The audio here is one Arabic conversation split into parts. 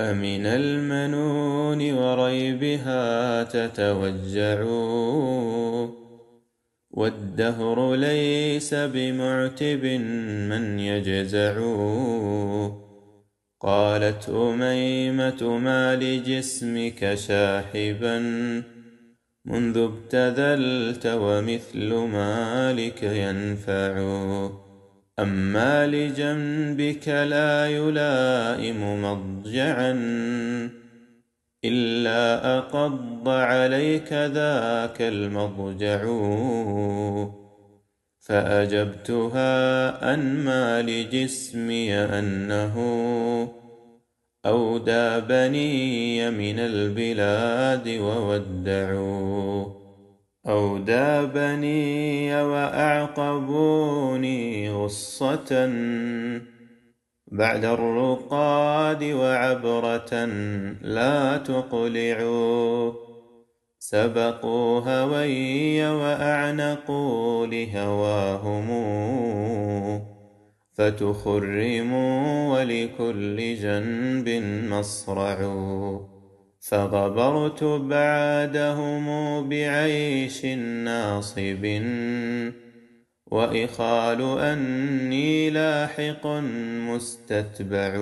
أمن المنون وريبها تتوجع والدهر ليس بمعتب من يجزع قالت أميمة ما لجسمك شاحبا منذ ابتذلت ومثل مالك ينفع أما لجنبك لا يلائم مضجعا إلا أقض عليك ذاك المضجع فأجبتها أن ما لجسمي أنه أودى بني من البلاد وودعوا أودى بني وأعقبوني غصة بعد الرقاد وعبرة لا تقلعوا. سبقوا هوي وأعنقوا لهواهم فتخرموا ولكل جنب مصرع فغبرت بعدهم بعيش ناصب وإخال أني لاحق مستتبع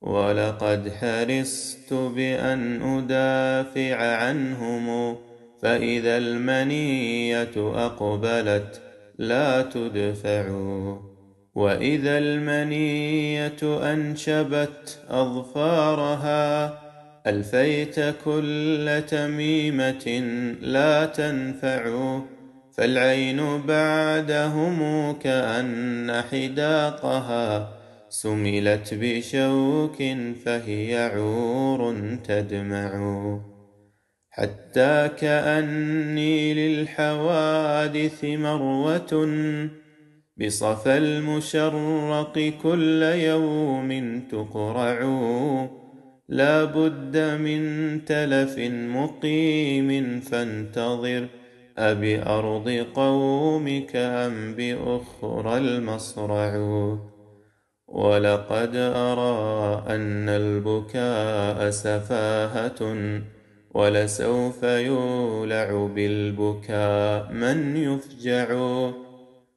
ولقد حرصت بأن أدافع عنهم فإذا المنية أقبلت لا تدفع وإذا المنية أنشبت أظفارها ألفيت كل تميمة لا تنفع فالعين بعدهم كأن حداقها سملت بشوك فهي عور تدمع. حتى كأني للحوادث مروة بصفى المشرق كل يوم تقرع. لا بد من تلف مقيم فانتظر. أبأرض قومك أم بأخرى المصرع؟ ولقد أرى أن البكاء سفاهة ولسوف يولع بالبكاء من يفجع.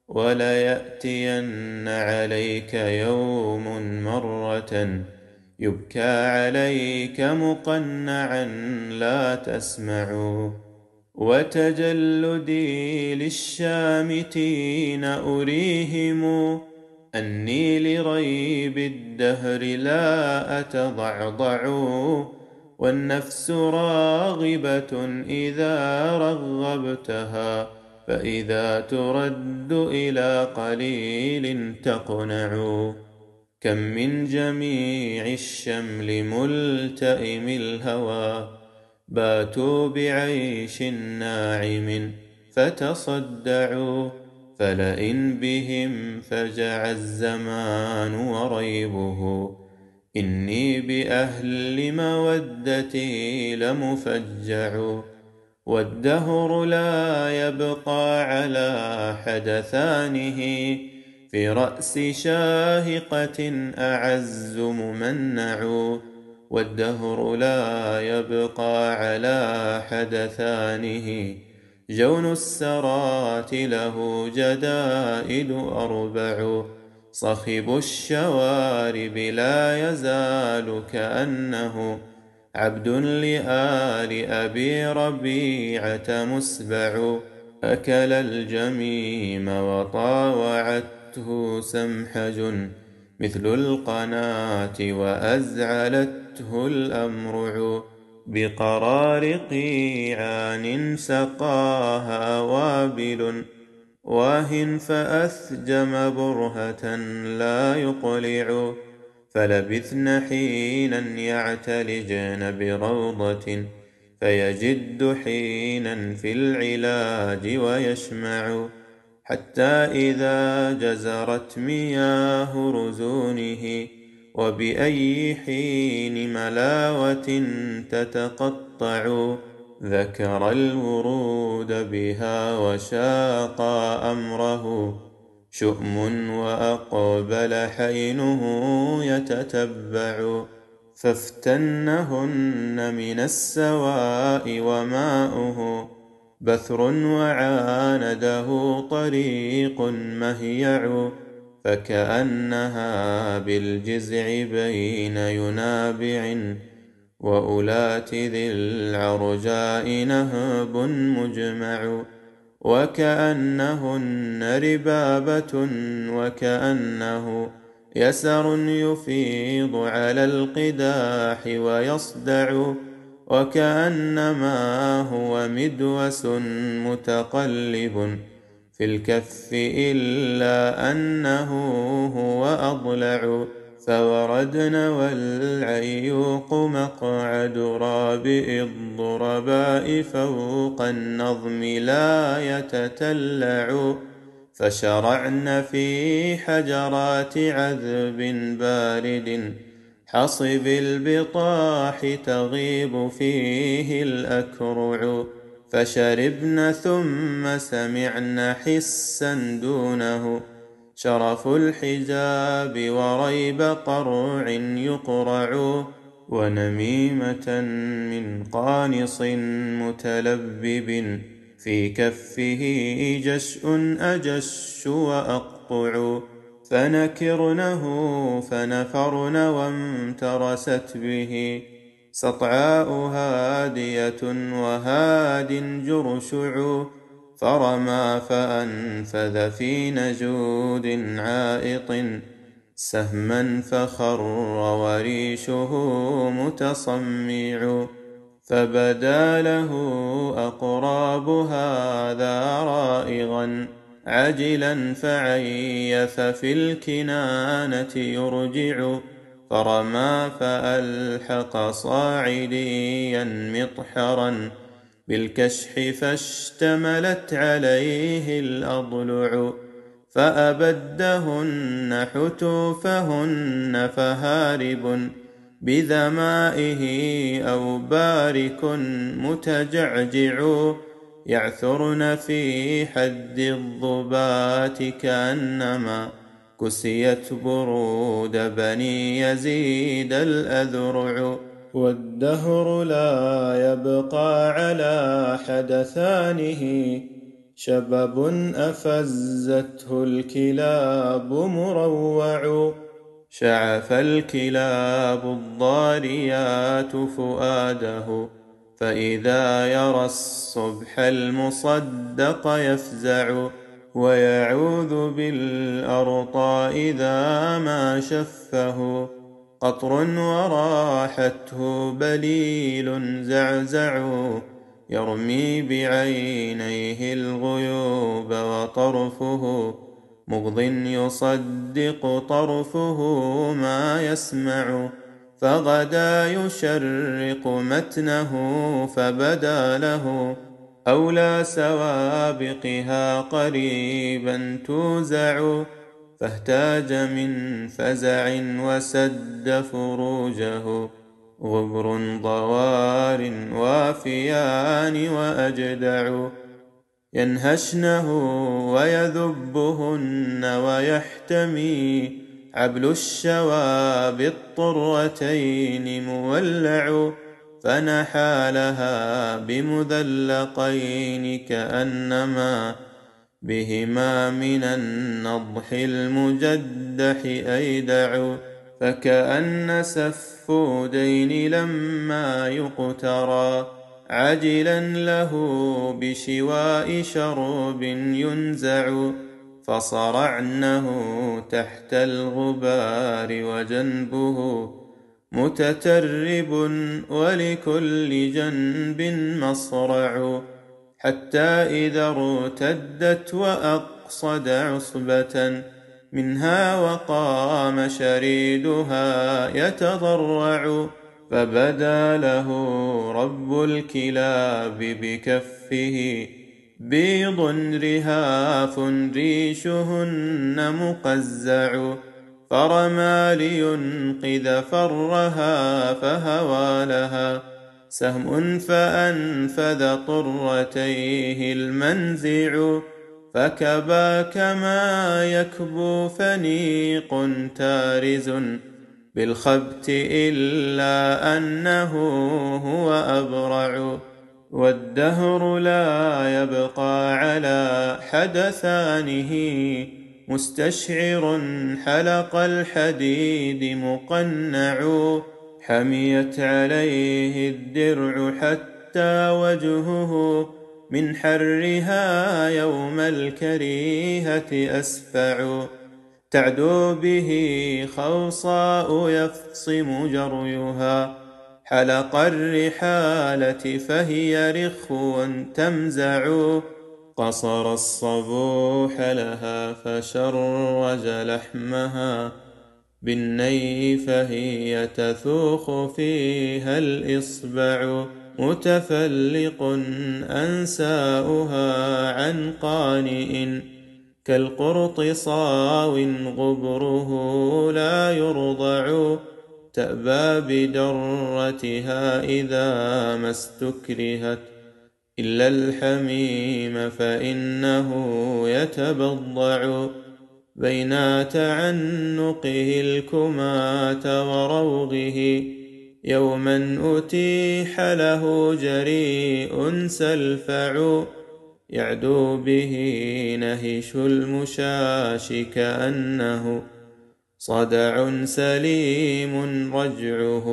وليأتين عليك يوم مرة يبكى عليك مقنعا لا تسمع وتجلدي للشامتين أريهم أني لريب الدهر لا أتضعضع والنفس راغبة إذا رغبتها فإذا ترد إلى قليل تقنع كم من جميع الشمل ملتئم الهوى. باتوا بعيش ناعم فتصدعوا. فلئن بهم فجع الزمان وريبه. إني بأهل مودتي لمفجع والدهر لا يبقى على حدثانه. في رأس شاهقة أعز ممنع والدهر لا يبقى على حدثانه. جون السرات له جدائد أربع صخب الشوارب لا يزال كأنه. عبد لآل أبي ربيعة مسبع. أكل الجميم وطاوعته سمحج مثل القناة وأزعلته الأمرع. بقرار قيعان سقاها وابل. واه فأثجم برهة لا يقلع. فلبثن حينا يعتلجن بروضة فيجد حينا في العلاج ويشمع. حتى إذا جزرت مياه رزونه وبأي حين ملاوة تتقطع ذكر الورود بها وشاقى أمره. شؤم وأقبل حينه يتتبع فافتنهن من السواء وماؤه بثر وعانده طريق مهيع فكأنها بالجزع بين ينابع وأولات ذي العرجاء نهب مجمع. وكأنهن ربابة وكأنه يسر يفيض على القداح ويصدع وكأنما هو مدوس متقلب في الكف إلا أنه هو أضلع فوردن والعيوق مقعد رابئ الضرباء فوق النظم لا يتتلع. فشرعن في حجرات عذب بارد حصب البطاح تغيب فيه الأكرع. فشربن ثم سمعن حسا دونه. شرف الحجاب وريب قرع يقرع ونميمة من قانص متلبب في كفه جشء أجش وأقطع فنكرنه فنفرن وامترست به سطعاء هادية وهاد جرشع فرمى فأنفذ في نجود عائط سهما فخر وريشه متصمع فبدا له أقراب هذا رائغا عجلا فعيث في الكنانة يرجع فرمى فألحق صاعديا مطحرا بالكشح فاشتملت عليه الأضلع فأبدهن حتوفهن فهارب بذمائه أو بارك متجعجع. يعثرن في حد الضبات كأنما كسيت برود بني يزيد الأذرع. والدهر لا يبقى على حدثانه شبب أفزته الكلاب مروع. شعف الكلاب الضاريات فؤاده فإذا يرى الصبح المصدق يفزع. ويعوذ بالأرطى إذا ما شفه. قطر وراحته بليل زعزع يرمي بعينيه الغيوب وطرفه مغض يصدق طرفه ما يسمع فغدا يشرق متنه فبدا له أولى سوابقها قريبا توزع فاهتاج من فزع وسد فروجه غبر ضوار وافيان وأجدع ينهشنه ويذبهن ويحتمي عبل الشواب الطرتين مولع فنحى لها بمذلقين كأنما بهما من النضح المجدح أيدع فكأن سفودين لما يقترى عجلا له بشواء شرب ينزع فصرعنه تحت الغبار وجنبه متترب ولكل جنب مصرع. حتى إذا ارتدت وأقصد عصبة منها وقام شريدها يتضرع فبدا له رب الكلاب بكفه بيض رهاف ريشهن مقزع فرمى لينقذ فرها فهوى لها. سهم فأنفذ طرتيه المنزع فكبا كما يكبو فنيق تارز بالخبت إلا أنه هو أبرع والدهر لا يبقى على حدثانه مستشعر حلق الحديد مقنع حميت عليه الدرع حتى وجهه من حرها يوم الكريهة أسفع. تعدو به خوصاء يفصم جريها. حلق الرحالة فهي رخو تمزع. قصر الصبوح لها فشرج لحمها. بالني فهي تثوخ فيها الإصبع. متفلق أنساؤها عن قانئ. كالقرط صاو غبره لا يرضع. تأبى بدرتها إذا ما استكرهت. إلا الحميم فإنه يتبضع. بين تعنقه الكماة وروضه يوما أتيح له جريء سلفع يعدو به نهش المشاش كأنه صدع سليم رجعه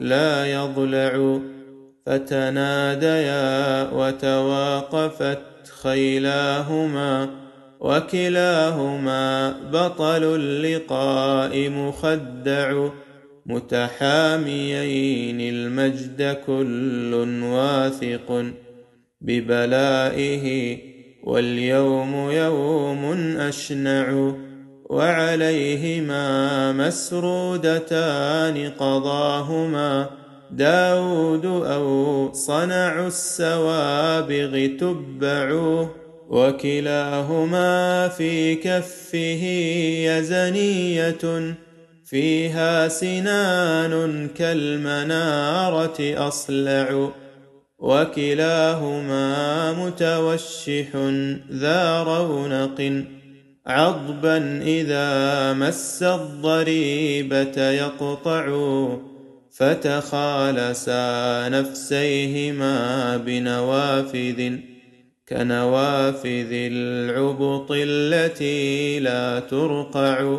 لا يضلع فتناديا وتواقفت خيلاهما وكلاهما بطل اللقاء مخدع متحاميين المجد كل واثق ببلائه واليوم يوم أشنع وعليهما مسرودتان قضاهما داود أو صنع السوابغ تبع وكلاهما في كفه يزنية فيها سنان كالمنارة أصلع. وكلاهما متوشح ذا رونق عضبا إذا مس الضريبة يقطع. فتخالسا نفسيهما بنوافذ. كنوافذ العبط التي لا ترقع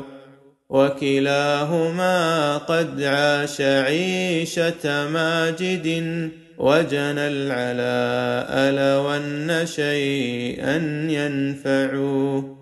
وكلاهما قد عاش عيشة ماجد وجنى العلاء لو أن شيئا ينفع.